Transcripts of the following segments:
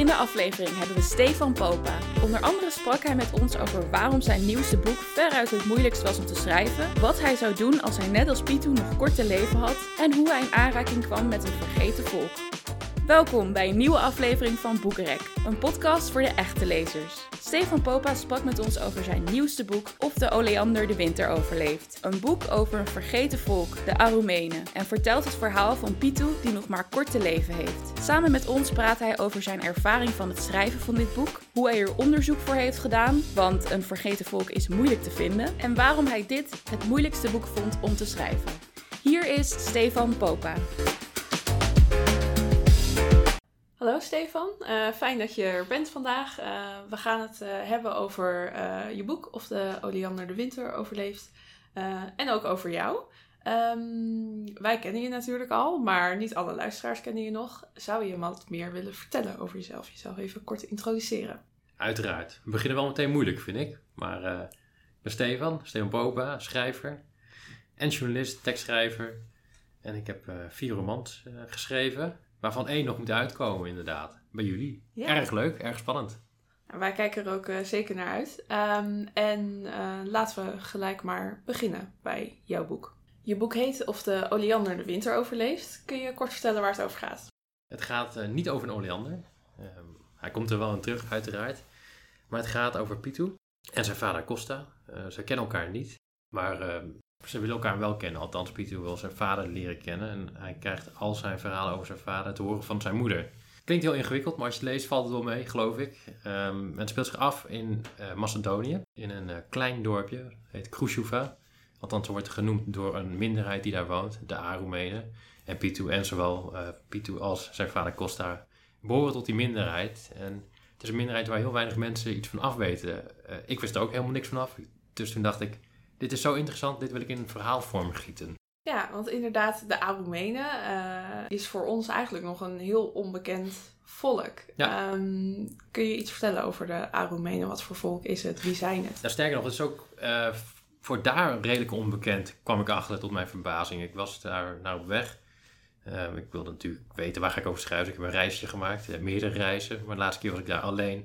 In de aflevering hebben we Stefan Popa. Onder andere sprak hij met ons over waarom zijn nieuwste boek veruit het moeilijkst was om te schrijven, wat hij zou doen als hij net als Pitu nog kort te leven had en hoe hij in aanraking kwam met een vergeten volk. Welkom bij een nieuwe aflevering van Boekenrek, een podcast voor de echte lezers. Stefan Popa sprak met ons over zijn nieuwste boek Of de oleander de winter overleeft. Een boek over een vergeten volk, de Aromenen, en vertelt het verhaal van Pitu die nog maar kort te leven heeft. Samen met ons praat hij over zijn ervaring van het schrijven van dit boek, hoe hij er onderzoek voor heeft gedaan, want een vergeten volk is moeilijk te vinden, en waarom hij dit het moeilijkste boek vond om te schrijven. Hier is Stefan Popa. Stefan, uh, fijn dat je er bent vandaag. Uh, we gaan het uh, hebben over je boek Of de oleander de winter overleeft. en ook over jou. Um, wij kennen je natuurlijk al, maar niet alle luisteraars kennen je nog. Zou je wat meer willen vertellen over jezelf? Jezelf even kort introduceren. Uiteraard. We beginnen wel meteen moeilijk, vind ik. Maar ik ben Stefan, Stefan Boba, schrijver en journalist, tekstschrijver. En ik heb vier romans geschreven. Waarvan één nog moet uitkomen, inderdaad. Bij jullie. Erg leuk, erg spannend. wij kijken er ook uh, zeker naar uit. Um, en uh, laten we gelijk maar beginnen bij jouw boek. Je boek heet Of de oleander de winter overleeft. Kun je kort vertellen waar het over gaat? Het gaat uh, niet over een oleander. Um, hij komt er wel in terug, uiteraard. Maar het gaat over Pitu en zijn vader Costa. ze kennen elkaar niet. Maar ehm, ze willen elkaar wel kennen, althans Pieter wil zijn vader leren kennen en hij krijgt al zijn verhalen over zijn vader te horen van zijn moeder. Klinkt heel ingewikkeld, maar als je het leest valt het wel mee, geloof ik. Um, het speelt zich af in uh, Macedonië, in een uh, klein dorpje, heet Krusjuva. Althans, wordt genoemd door een minderheid die daar woont, de Arumenen. En Pitu en zowel uh, Pitu als zijn vader Costa behoren tot die minderheid. En het is een minderheid waar heel weinig mensen iets van af weten. ik wist er ook helemaal niks van af, dus toen dacht ik dit is zo interessant, dit wil ik in een verhaalvorm gieten. Ja, want inderdaad, de Aromenen uh, is voor ons eigenlijk nog een heel onbekend volk. Ja. Um, kun je iets vertellen over de Aromenen? Wat voor volk is het? Wie zijn het? Nou, sterker nog, het is ook uh, voor daar redelijk onbekend, kwam ik achter tot mijn verbazing. Ik was daar nou op weg. Uh, ik wilde natuurlijk weten waar ga ik over schrijven. Ik heb een reisje gemaakt, meerdere reizen. Maar de laatste keer was ik daar alleen.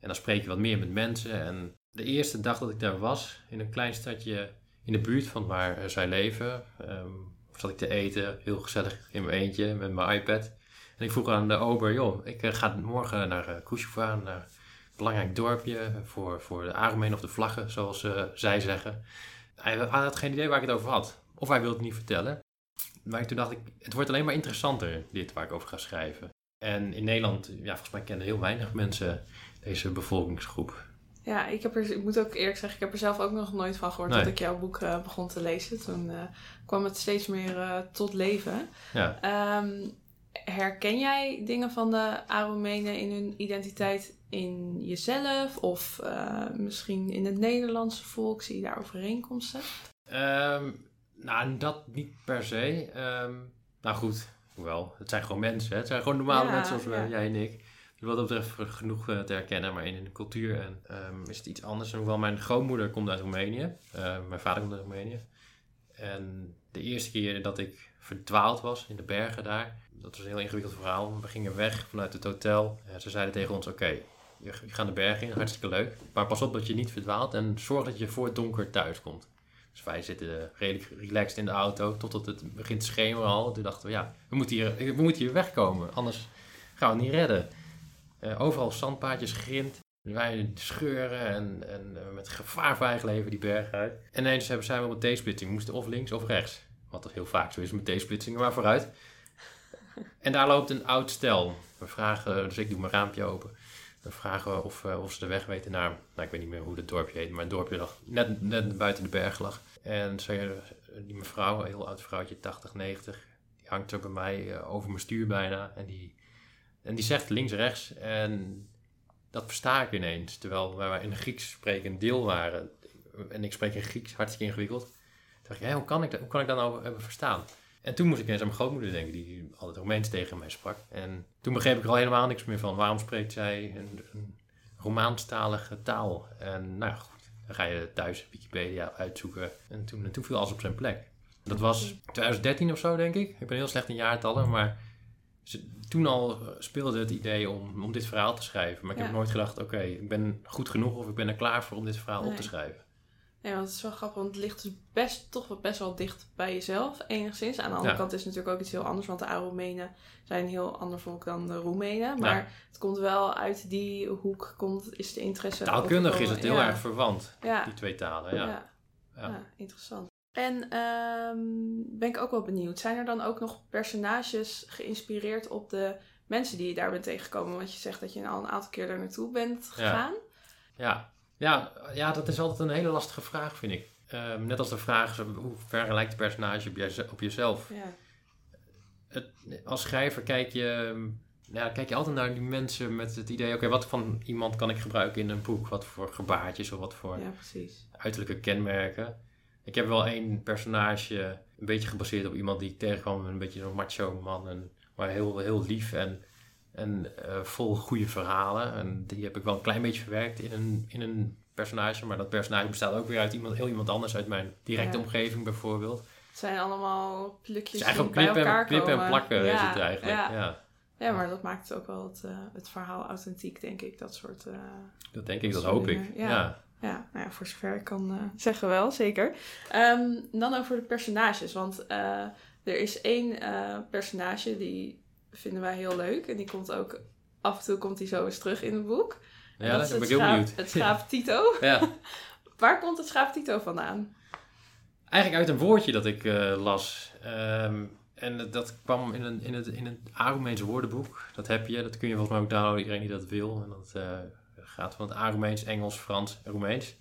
En dan spreek je wat meer met mensen. En de eerste dag dat ik daar was, in een klein stadje in de buurt van waar eh, zij leven, um, zat ik te eten, heel gezellig in mijn eentje met mijn iPad. En ik vroeg aan de ober, joh, ik uh, ga morgen naar uh, naar een belangrijk dorpje voor, voor de Armeen of de vlaggen, zoals zij zeggen. Hij had geen idee waar ik het over had. Of hij wilde het niet vertellen. Maar toen dacht ik, het wordt alleen maar interessanter, dit waar ik over ga schrijven. En in Nederland, ja, volgens mij kennen heel weinig mensen deze bevolkingsgroep. Ja, ik, heb er, ik moet ook eerlijk zeggen, ik heb er zelf ook nog nooit van gehoord dat ik jouw boek uh, begon te lezen. Toen uh, kwam het steeds meer uh, tot leven. Ja. Um, herken jij dingen van de Aromenen in hun identiteit in jezelf of misschien in het Nederlandse volk? Zie je daar overeenkomsten? Um, nou, dat niet per se. Um, nou goed, hoewel, het zijn gewoon mensen. Hè? Het zijn gewoon normale ja, mensen zoals ja. jij en ik wat dat betreft genoeg eh, te herkennen. Maar in de cultuur en, um, is het iets anders. En hoewel mijn grootmoeder komt uit Roemenië. Uh, mijn vader komt uit Roemenië. En de eerste keer dat ik verdwaald was in de bergen daar. Dat was een heel ingewikkeld verhaal. We gingen weg vanuit het hotel. Uh, ze zeiden tegen ons, oké, je gaat de bergen in. Hartstikke leuk. Maar pas op dat je niet verdwaalt. En zorg dat je voor het donker thuis komt. Dus wij zitten redelijk relaxed in de auto totdat het begint te schemeren al. Toen dachten we, ja, we moeten hier, we moeten hier wegkomen. Anders gaan we het niet redden. Uh, overal zandpaadjes, grind. Wij scheuren en, en uh, met gevaar voor eigen leven die berg uit. En ineens hebben zijn we op een T-splitsing. We moesten of links of rechts. Wat toch heel vaak zo is met T-splitsingen, maar vooruit. En daar loopt een oud stel. We vragen, dus ik doe mijn raampje open. We vragen of, uh, of ze de weg weten naar, nou ik weet niet meer hoe het dorpje heet, maar het dorpje lag net, net buiten de berg lag. En zei, die mevrouw, een heel oud vrouwtje, 80, 90, die hangt er bij mij over mijn stuur bijna. En die en die zegt links-rechts en dat versta ik ineens. Terwijl wij in Grieks sprekend deel waren en ik spreek in Grieks, hartstikke ingewikkeld. Toen dacht ik, hé, hoe, kan ik dat, hoe kan ik dat nou hebben verstaan? En toen moest ik eens aan mijn grootmoeder denken, die altijd Romeins tegen mij sprak. En toen begreep ik er al helemaal niks meer van. Waarom spreekt zij een, een Romaanstalige taal? En nou ja, goed, dan ga je thuis Wikipedia uitzoeken. En toen, toen viel alles op zijn plek. Dat was 2013 of zo, denk ik. Ik ben heel slecht in jaartallen, maar toen al speelde het idee om, om dit verhaal te schrijven. Maar ik Ja. heb nooit gedacht, oké, ik ben goed genoeg of ik ben er klaar voor om dit verhaal op te schrijven. Nee, want het is wel grappig, want het ligt dus best, toch wel best wel dicht bij jezelf, enigszins. Aan de andere Ja. kant is het natuurlijk ook iets heel anders, want de Aromenen zijn een heel ander volk dan de Roemenen. Maar Ja. het komt wel uit die hoek, komt, is de interesse Taalkundig is het heel erg verwant, die twee talen. Ja. ja. Ja. ja, interessant. En ehm, ben ik ook wel benieuwd, zijn er dan ook nog personages geïnspireerd op de mensen die je daar bent tegengekomen? Want je zegt dat je al een aantal keer daar naartoe bent gegaan. Ja. Ja, ja, dat is altijd een hele lastige vraag, vind ik. Ehm, net als de vraag, hoe ver lijkt de personage op, op jezelf? Ja. Het, als schrijver kijk je, ja, kijk je altijd naar die mensen met het idee... oké, wat van iemand kan ik gebruiken in een boek? Wat voor gebaartjes of wat voor ja, precies. uiterlijke kenmerken? Ik heb wel één personage, een beetje gebaseerd op iemand die ik tegenkwam... een beetje zo'n macho man, en, maar heel, heel lief en, en eh, vol goede verhalen. En die heb ik wel een klein beetje verwerkt in een, in een personage... maar dat personage bestaat ook weer uit iemand, heel iemand anders... uit mijn directe Ja. omgeving bijvoorbeeld. Het zijn allemaal plukjes Het is eigenlijk die bij elkaar en, en plakken ja, is het eigenlijk. Ja. Ja. Ja, maar dat maakt ook wel het, eh, het verhaal authentiek, denk ik. Dat soort... eh, Dat denk ik, dat hoop ik. ja. Ja. nou ja, voor zover ik kan eh, zeggen wel, zeker. Ehm, dan over de personages. Want eh, er is één eh, personage die vinden wij heel leuk. En die komt ook... Af en toe komt hij zo eens terug in het boek. En Ja, dat dat is ben ik heel benieuwd. Het schaap Tito. Ja. Waar komt het schaap Tito vandaan? Eigenlijk uit een woordje dat ik las. Ehm, en dat kwam in een, in het, in Aromeens woordenboek. Dat heb je, dat kun je volgens mij ook downloaden, iedereen die dat wil. En dat gaat van het Engels, Frans en Roemeens.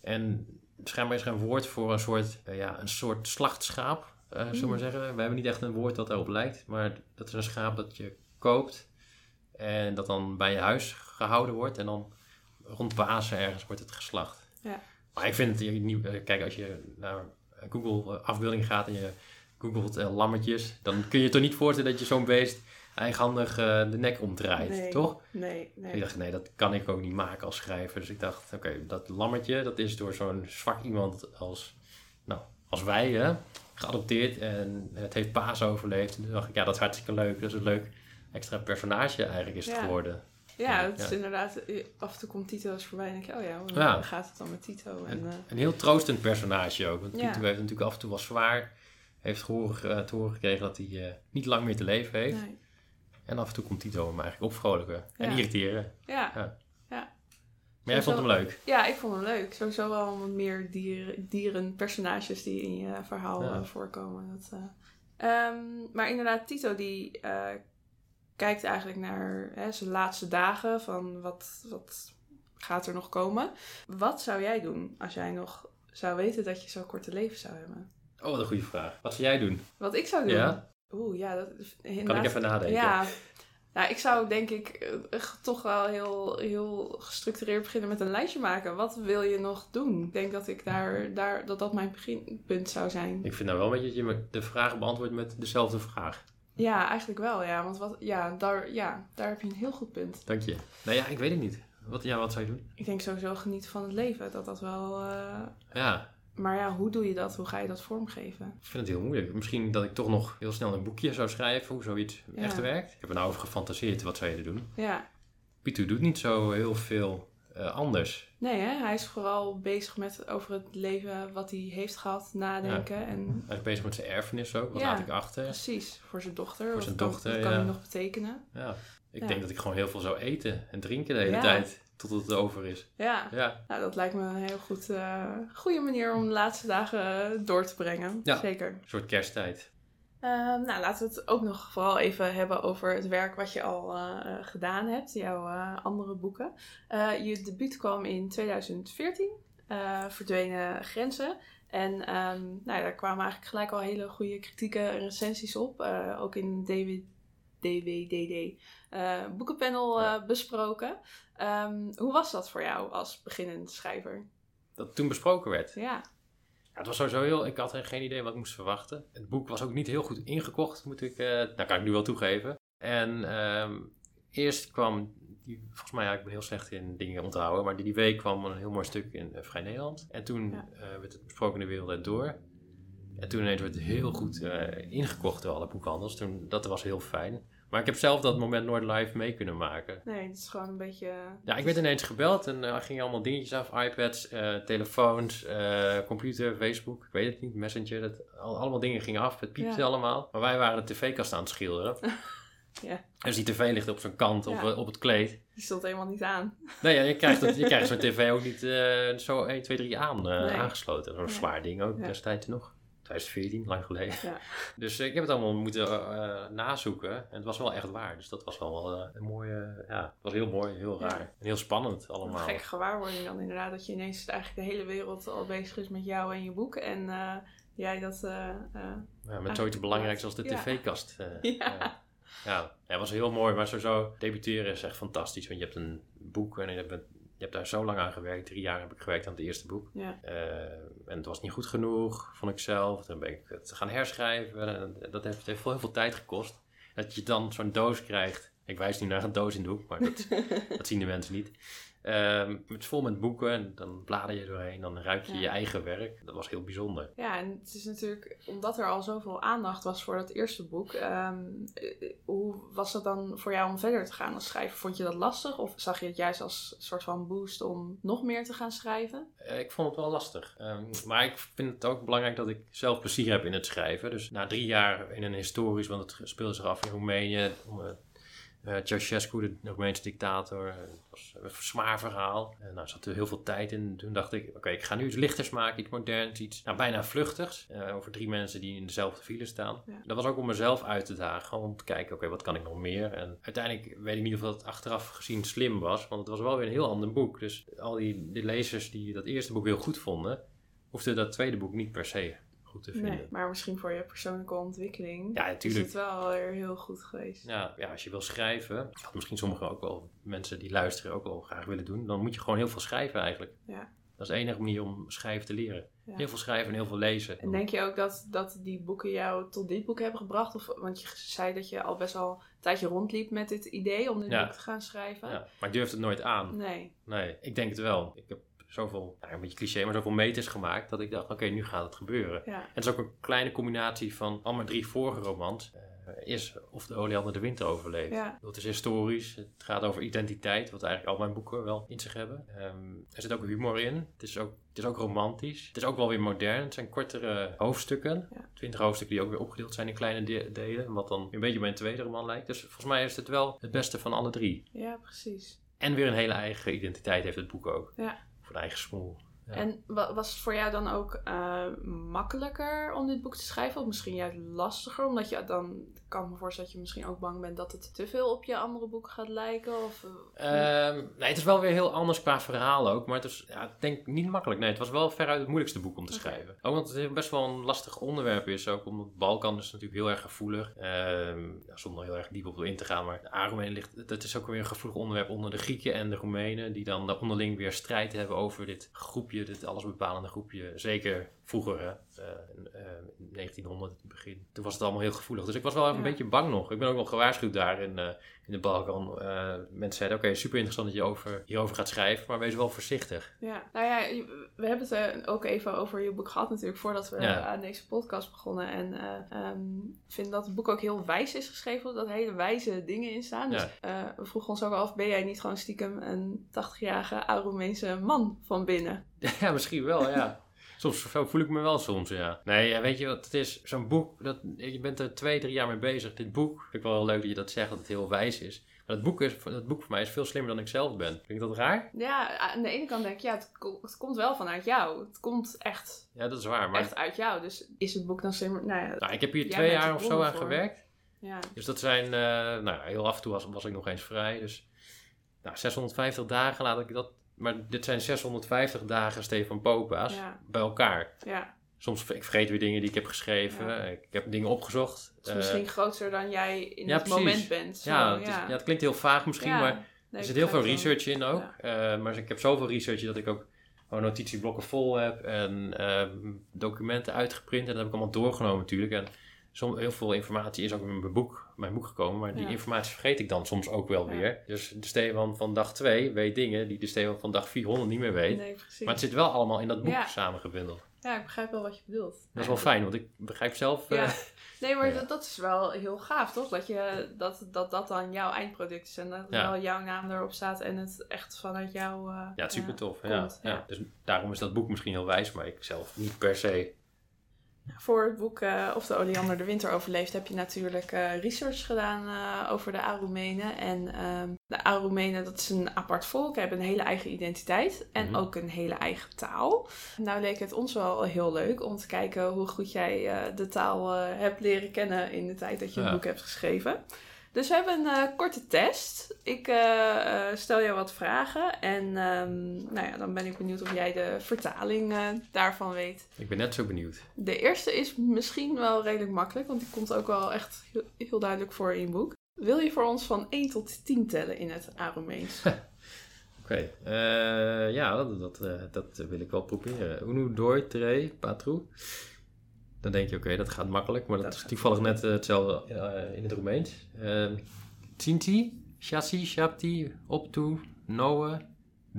En schijnbaar is er een woord voor een soort, eh, ja, een soort slachtschaap, eh zullen we maar Mm. zeggen. We hebben niet echt een woord dat daarop lijkt, maar dat is een schaap dat je koopt. En dat dan bij je huis gehouden wordt. En dan rond Pasen ergens wordt het geslacht. Ja. Maar ik vind het niet... eh, Kijk, als je naar Google afbeelding gaat en je googelt lammetjes... dan kun je je toch niet voorstellen dat je zo'n beest eigenhandig eh, de nek omdraait, Nee. toch? Nee, nee. Ik dacht, nee, dat kan ik ook niet maken als schrijver. Dus ik dacht, oké, dat lammetje, dat is door zo'n zwak iemand als, nou, als wij, hè, geadopteerd. En het heeft Paas overleefd. En toen dacht ik, ja, dat is hartstikke leuk. Dat is een leuk extra personage eigenlijk is het Ja. geworden. Ja, het is inderdaad... eh, Af en toe komt Tito eens voorbij en denk je... Oh ja, hoe Ja. gaat het dan met Tito? En, eh, Een heel troostend personage ook. Want. Tito heeft natuurlijk af en toe wel zwaar. Heeft gehoor, eh, te horen gekregen dat hij niet lang meer te leven heeft. nee. En af en toe komt Tito hem eigenlijk opvrolijken en Ja. irriteren. Ja. Ja. ja. Maar jij vond hem leuk. Ja, ik vond hem leuk. Sowieso wel wat meer dieren, dierenpersonages die in je verhaal Ja. eh, voorkomen. Dat, eh. Ehm, maar inderdaad, Tito die eh, kijkt eigenlijk naar hè, zijn laatste dagen van wat, wat gaat er nog komen. Wat zou jij doen als jij nog zou weten dat je zo'n korte leven zou hebben? Oh, wat een goede vraag. Wat zou jij doen? Wat ik zou doen? Ja? Oeh, ja. Dat, Kan ik even nadenken? Ja. Nou, ik zou denk ik eh, toch wel heel, heel gestructureerd beginnen met een lijstje maken. Wat wil je nog doen? Ik denk dat ik daar, daar dat, dat mijn beginpunt zou zijn. Ik vind nou wel een beetje dat je de vraag beantwoordt met dezelfde vraag. Ja, eigenlijk wel, ja. Want wat, ja, daar, ja, daar heb je een heel goed punt. Dank je. Nou ja, ik weet het niet. Wat, ja, wat zou je doen? Ik denk sowieso genieten van het leven. Dat dat wel... eh, Ja, Maar ja, hoe doe je dat? Hoe ga je dat vormgeven? ik vind het heel moeilijk. Misschien dat ik toch nog heel snel een boekje zou schrijven hoe zoiets Ja. echt werkt. Ik heb er nou over gefantaseerd. Wat zou je er doen? Ja. Pitu doet niet zo heel veel eh, anders. Nee, hè? hij is vooral bezig met over het leven wat hij heeft gehad, nadenken. En Hij is bezig met zijn erfenis ook. Wat Ja. laat ik achter? precies, voor zijn dochter. Voor wat zijn kan, dochter, wat kan ja. hij nog betekenen? Ja. Ik denk dat ik gewoon heel veel zou eten en drinken de hele Ja. tijd. Totdat het over is. Ja. Ja. Nou, dat lijkt me een heel goed, eh, goede manier om de laatste dagen door te brengen. Ja. Zeker. Een soort kersttijd. Ehm, nou, laten we het ook nog vooral even hebben over het werk wat je al eh, eh, gedaan hebt. Jouw andere boeken. Je debuut kwam in 2014. eh, Verdwenen Grenzen. En ehm, nou, daar kwamen eigenlijk gelijk al hele goede kritieken en recensies op. Ook in DW, DWDD boekenpanel besproken. Ehm, hoe was dat voor jou als beginnend schrijver? Dat toen besproken werd. Ja, Ja, het was sowieso heel... Ik had geen idee wat ik moest verwachten. Het boek was ook niet heel goed ingekocht, moet ik... eh dat kan ik nu wel toegeven. En ehm, eerst kwam... Die, volgens mij, ja, ik ben heel slecht in dingen onthouden. Maar die, die week kwam een heel mooi stuk in eh, Vrij Nederland. En toen Ja. eh, werd het besproken in de wereld door. En toen ineens werd het heel goed ingekocht door alle boekhandels. Toen, dat was heel fijn. Maar ik heb zelf dat moment nooit live mee kunnen maken. Nee, het is gewoon een beetje... Ja, ik werd ineens gebeld en uh, gingen allemaal dingetjes af. iPads, uh, telefoons, uh, computer, Facebook, ik weet het niet, Messenger. Dat, al, allemaal dingen gingen af, het piepte ja. allemaal. Maar wij waren de tv-kast aan het schilderen. ja. Dus die tv ligt op zo'n kant ja. op, op het kleed. Die stond helemaal niet aan. Nee, ja, je krijgt, je krijgt zo'n tv ook niet zo 1, 2, 3 aan, nee. aangesloten. Zo'n zwaar ding ook destijds nog. 2014, lang geleden. Ja. Dus ik heb het allemaal moeten uh, nazoeken. En het was wel echt waar. Dus dat was wel uh, een mooie... Ja, het was heel mooi, heel raar. Ja. En heel spannend allemaal. Een gekke gewaarwording dan inderdaad. Dat je ineens eigenlijk de hele wereld al bezig is met jou en je boek. En jij dat... ja, met zoiets belangrijks als de tv-kast. ja. Ja, het was heel mooi. Maar sowieso debuteren is echt fantastisch. Want je hebt een boek en je bent je hebt daar zo lang aan gewerkt. Drie jaar heb ik gewerkt aan het eerste boek. Ja. Uh, en het was niet goed genoeg, vond ik zelf. Dan ben ik het gaan herschrijven. En dat heeft, heeft heel veel tijd gekost. Dat je dan zo'n doos krijgt. Ik wijs nu naar een doos in de hoek, maar dat, dat zien de mensen niet. Um, het is vol met boeken en dan blader je doorheen, dan ruik je ja. je eigen werk. Dat was heel bijzonder. Ja, en het is natuurlijk, omdat er al zoveel aandacht was voor dat eerste boek, um, hoe was het dan voor jou om verder te gaan als schrijver? Vond je dat lastig of zag je het juist als een soort van boost om nog meer te gaan schrijven? Uh, ik vond het wel lastig. Um, maar ik vind het ook belangrijk dat ik zelf plezier heb in het schrijven. Dus na drie jaar in een historisch, want het speelde zich af in Roemenië. Uh, Ceausescu, de Roemeense dictator, uh, was een zwaar verhaal. En nou zat er heel veel tijd in. Toen dacht ik, oké, ik ga nu iets lichters maken, iets moderns, iets nou, bijna vluchtigs. Over drie mensen die in dezelfde file staan. Ja. Dat was ook om mezelf uit te dagen, om te kijken, oké, wat kan ik nog meer? En uiteindelijk weet ik niet of dat achteraf gezien slim was, want het was wel weer een heel ander boek. Dus al die, die lezers die dat eerste boek heel goed vonden, hoefden dat tweede boek niet per se goed te vinden. Nee, maar misschien voor je persoonlijke ontwikkeling ja, is het wel weer heel goed geweest. Ja, ja, als je wil schrijven, wat misschien sommigen ook wel, mensen die luisteren ook wel graag willen doen, dan moet je gewoon heel veel schrijven eigenlijk. Ja. Dat is de enige manier om schrijven te leren. Ja. Heel veel schrijven en heel veel lezen. En denk je ook dat, dat die boeken jou tot dit boek hebben gebracht? Of, want je zei dat je al best wel een tijdje rondliep met dit idee om dit ja. boek te gaan schrijven. Ja, maar ik durfde het nooit aan. Nee. Nee, ik denk het wel. Ik heb zoveel, nou, een beetje cliché, maar zoveel meters gemaakt dat ik dacht, oké, okay, nu gaat het gebeuren. Ja. En het is ook een kleine combinatie van al mijn drie vorige romans. Uh, is of de Oleander de winter overleeft. Ja. Dat is historisch. Het gaat over identiteit, wat eigenlijk al mijn boeken wel in zich hebben. Um, er zit ook humor in. Het is ook, het is ook romantisch. Het is ook wel weer modern. Het zijn kortere hoofdstukken. Ja. Twintig hoofdstukken die ook weer opgedeeld zijn in kleine de delen. Wat dan een beetje mijn tweede roman lijkt. Dus volgens mij is het wel het beste van alle drie. Ja, precies. En weer een hele eigen identiteit heeft het boek ook. Ja voor eigen smoel. Ja. En was het voor jou dan ook uh, makkelijker om dit boek te schrijven? Of misschien juist lastiger? Omdat je dan, kan me voorstellen dat je misschien ook bang bent dat het te veel op je andere boek gaat lijken? Of, uh, nee, het is wel weer heel anders qua verhaal ook. Maar het is, ja, ik denk niet makkelijk. Nee, het was wel veruit het moeilijkste boek om te okay. schrijven. Ook omdat het best wel een lastig onderwerp is. Ook omdat Balkan is natuurlijk heel erg gevoelig. Uh, ja, zonder heel erg diep op in te gaan. Maar de Aromenen ligt, dat is ook weer een gevoelig onderwerp onder de Grieken en de Roemenen. Die dan onderling weer strijd hebben over dit groepje, dit allesbepalende groepje. Zeker vroeger, hè, uh, uh, 1900 het begin. Toen was het allemaal heel gevoelig. Dus ik was wel even ja. een beetje bang nog. Ik ben ook wel gewaarschuwd daar in, uh, in de Balkan. Uh, mensen zeiden, oké, okay, super interessant dat je over, hierover gaat schrijven, maar wees wel voorzichtig. Ja, nou ja, we hebben het ook even over je boek gehad natuurlijk, voordat we ja. aan deze podcast begonnen. En ik um, vind dat het boek ook heel wijs is geschreven, dat hele wijze dingen in staan. Dus ja. we vroegen ons ook af, ben jij niet gewoon stiekem een 80-jarige Aromeense man van binnen? Ja, misschien wel, ja. Soms voel ik me wel soms, ja. Nee, weet je wat het is? Zo'n boek, dat, je bent er twee, drie jaar mee bezig. Dit boek, vind ik wel heel leuk dat je dat zegt, dat het heel wijs is. Maar dat boek, is, dat boek voor mij is veel slimmer dan ik zelf ben. Vind je dat raar? Ja, aan de ene kant denk ik, ja, het, het komt wel vanuit jou. Het komt echt, ja, dat is waar, maar... echt uit jou. Dus is het boek dan slimmer? Nou, ja, nou ik heb hier twee jaar of zo aan voor. gewerkt. Ja. Dus dat zijn, uh, nou ja, heel af en toe was, was ik nog eens vrij. Dus nou, 650 dagen laat ik dat maar dit zijn 650 dagen Stefan Popa's ja. bij elkaar. Ja. Soms ik vergeet weer dingen die ik heb geschreven. Ja. Ik heb dingen opgezocht. Het is misschien uh, groter dan jij in ja, het precies. moment bent. Zo, ja, het, is, ja, het klinkt heel vaag misschien, maar nee, er zit heel veel research in ook. Uh, maar ik heb zoveel research dat ik ook gewoon notitieblokken vol heb en uh, documenten uitgeprint. En dat heb ik allemaal doorgenomen natuurlijk. En Som, heel veel informatie is ook in mijn boek, mijn boek gekomen, maar die Ja. informatie vergeet ik dan soms ook wel Ja. weer. Dus de Stefan van dag 2 weet dingen die de Stefan van dag 400 niet meer weet. Nee, precies. Maar het zit wel allemaal in dat boek Ja. samengebundeld. Ja, ik begrijp wel wat je bedoelt. Dat is wel fijn, want ik begrijp zelf... Ja. eh, Nee, maar dat, dat is wel heel gaaf, toch? Dat, je, dat, dat dat dan jouw eindproduct is en dat wel jouw naam erop staat en het echt vanuit jou... eh, ja, het is super tof. Komt, ja. ja. Dus daarom is dat boek misschien heel wijs, maar ik zelf niet per se. Voor het boek eh, Of de Oleander de Winter overleeft heb je natuurlijk eh, research gedaan eh, over de Aroemenen. En ehm, de Aroemenen, dat is een apart volk, hebben een hele eigen identiteit en Mhm. ook een hele eigen taal. Nou leek het ons wel heel leuk om te kijken hoe goed jij de taal hebt leren kennen in de tijd dat je het Ja. boek hebt geschreven. Dus we hebben een eh, korte test. Ik eh, eh, stel jou wat vragen en ehm, nou ja, dan ben ik benieuwd of jij de vertaling daarvan weet. Ik ben net zo benieuwd. De eerste is misschien wel redelijk makkelijk, want die komt ook wel echt heel, heel duidelijk voor in je boek. Wil je voor ons van 1 tot 10 tellen in het Aromeens? Oké, ja, dat, dat, dat wil ik wel proberen. Unu, doi, tre, patru. Dan denk je, oké, dat gaat makkelijk, maar dat, Dat is toevallig net eh, hetzelfde eh, in het Roemeens. Uh, Tinti, chassi, shapti, optu, noe,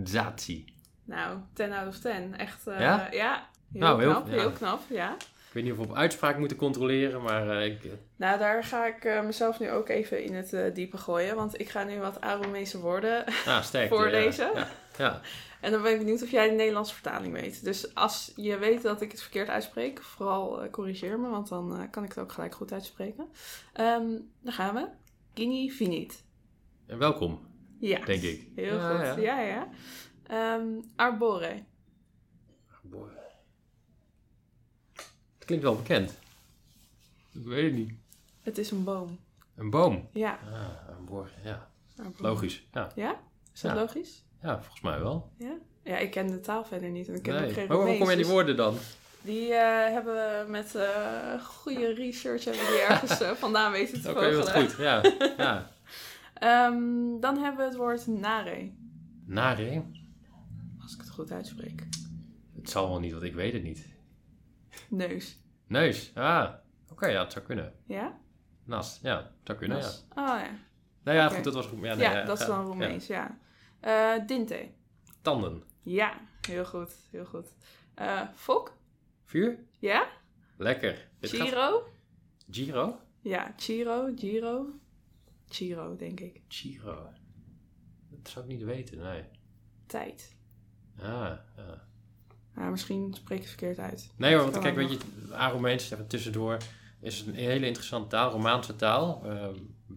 zati. nou, 10 out of 10. Echt, eh, Ja? ja? heel Nou, heel- knap, ja. heel knap, ja. Ik weet niet of we op uitspraak moeten controleren, maar eh, ik, Nou, daar ga ik eh, mezelf nu ook even in het eh, diepe gooien, want ik ga nu wat Aromese woorden ah, sterk. Voorlezen? Ja, ja, En dan ben ik benieuwd of jij de Nederlandse vertaling weet. Dus als je weet dat ik het verkeerd uitspreek, vooral eh, corrigeer me, want dan eh, kan ik het ook gelijk goed uitspreken. Ehm, dan gaan we. Gini finit. En welkom, Ja, denk ik. heel Ja, goed. ja. Ja, ja. Ehm, arbore. Boy. Het klinkt wel bekend. Ik weet het niet. Het is een boom. Een boom. Ja. Ah, een boor, ja. arbore. Logisch. Ja. Ja? Is dat Ja. logisch? Ja, volgens mij wel. Ja? Ja, ik ken de taal verder niet en ik ken ook geen Maar hoe Romeins, kom je die dus woorden dan? Die eh, hebben we met eh, goede research hebben die ergens eh, vandaan weten te Oké, wat vogelen. goed. Ja. ja. Ehm, dan hebben we het woord nare. Nare? Als ik het goed uitspreek. Het zal wel niet, want ik weet het niet. Neus. Neus. Ah. Oké, ja, het zou kunnen. Ja? Nas. Ja, het zou kunnen, ja. Nas. Oh ja. Nou ja, Oké. goed, dat was goed. Ja, Ja, nee, dat is ja, dan Roemeens, ja. Eh, dinte. Tanden. Ja, heel goed, heel goed. Eh fok. Vuur? Ja? Lekker. Dit gaat- Chiro. Giro? Ja, Chiro, Giro. Chiro, denk ik. Giro. Dat zou ik niet weten, nee. Tijd. Ah, ja. Nou, misschien spreek ik het verkeerd uit. Nee hoor, want kijk, weet je, Aromeens, even tussendoor, is een hele interessante taal, Romaanse taal. Eh,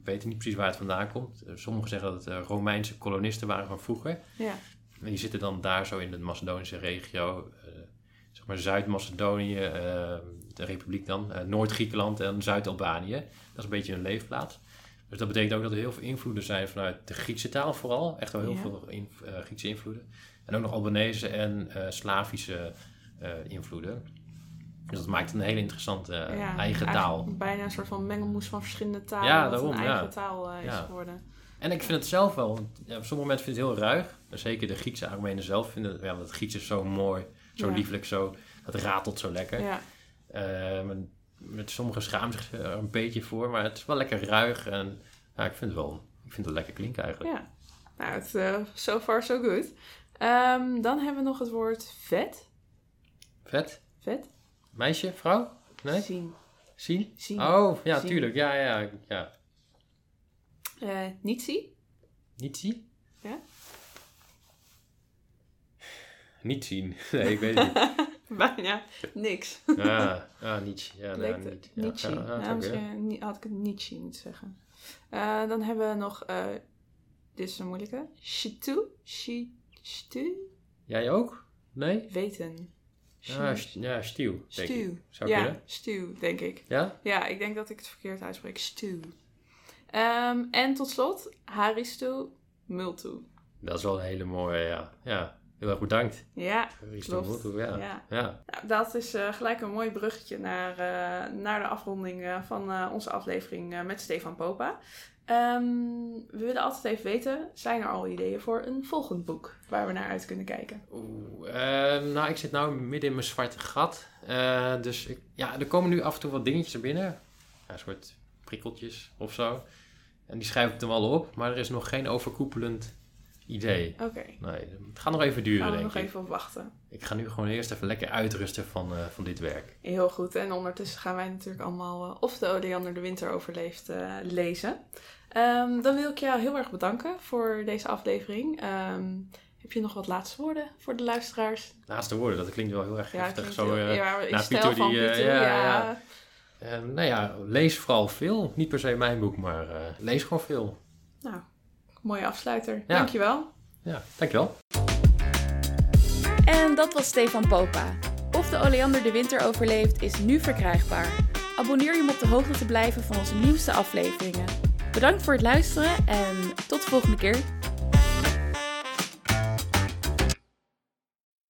we weten niet precies waar het vandaan komt. Eh, sommigen zeggen dat het eh, Romeinse kolonisten waren van vroeger. Ja, En die zitten dan daar zo in de Macedonische regio, eh, zeg maar Zuid-Macedonië, de republiek dan, Noord-Griekenland en Zuid-Albanië. Dat is een beetje hun leefplaats. Dus dat betekent ook dat er heel veel invloeden zijn vanuit de Griekse taal vooral. Echt wel heel Ja. veel in- Griekse invloeden. En ook nog Albanese en Slavische invloeden. Dus dat maakt een hele interessante eh, ja, eigen taal. Bijna een soort van mengelmoes van verschillende talen. Ja, daarom, een eigen taal eh, is geworden. En ik vind het zelf wel, ja, sommige mensen vinden het heel ruig. Zeker de Griekse Armenen zelf vinden het, ja, want het Grieks is zo mooi, zo Ja. lieflijk, zo, het ratelt zo lekker. Ja, Eh, met, met sommigen zich er een beetje voor, maar het is wel lekker ruig en ja, ik vind het wel, ik vind het lekker klinken eigenlijk. ja. Nou, het, eh so far so good. Ehm, dan hebben we nog het woord vet. Vet? Vet? Meisje? Vrouw? Nee? Zien. Zien? Zien. Oh, ja, Zien. tuurlijk. Ja, ja, ja. Eh niet zien. Niet zien? Ja? Niet zien. Nee, ik weet het niet. Bijna niks. Ah, ah niet. Ja, nou, het niet. Ja, niet zien. ja, ja, Ja, zou kunnen. misschien niet- had ik het niet zien moeten zeggen. Eh, dan hebben we nog, eh, dit is een moeilijke. Shitu. Shi- Stu. Jij ook? Nee? Weten. Ja, ja stiel, denk ik. Stew. Zou ja, kunnen. stew, denk ik. Ja? Ja, ik denk dat ik het verkeerd uitspreek. Stew. Ehm, en tot slot, haristu multu. Dat is wel een hele mooie, ja. Ja, heel erg bedankt. Ja, Risto Klopt. Motu, ja. Ja. ja. nou, dat is eh, gelijk een mooi bruggetje naar, eh, naar de afronding eh, van onze aflevering met Stefan Popa. Ehm, we willen altijd even weten, zijn er al ideeën voor een volgend boek waar we naar uit kunnen kijken? Oeh, eh, nou, ik zit nou midden in mijn zwarte gat. Eh, dus ik, ja, er komen nu af en toe wat dingetjes er binnen. Ja, een soort prikkeltjes of zo. En die schrijf ik dan wel op. Maar er is nog geen overkoepelend idee. Oké. Nee, het gaat nog even duren, Gaan we denk nog ik. even op wachten. Ik ga nu gewoon eerst even lekker uitrusten van, eh, van dit werk. Heel goed. En ondertussen gaan wij natuurlijk allemaal eh, of de Oleander de winter overleeft eh, lezen. Ehm, dan wil ik jou heel erg bedanken voor deze aflevering. Ehm, heb je nog wat laatste woorden voor de luisteraars? Laatste woorden, dat klinkt wel heel erg heftig. Zo, heel- ja, stijl Pieter van die, Pieter, ja, ja. ja. eh, nou ja, lees vooral veel. Niet per se mijn boek, maar lees gewoon veel. Nou, mooie afsluiter. Ja. Dankjewel. Ja, dankjewel. En dat was Stefan Popa. Of de oleander de winter overleeft is nu verkrijgbaar. Abonneer je om op de hoogte te blijven van onze nieuwste afleveringen. Bedankt voor het luisteren en tot de volgende keer.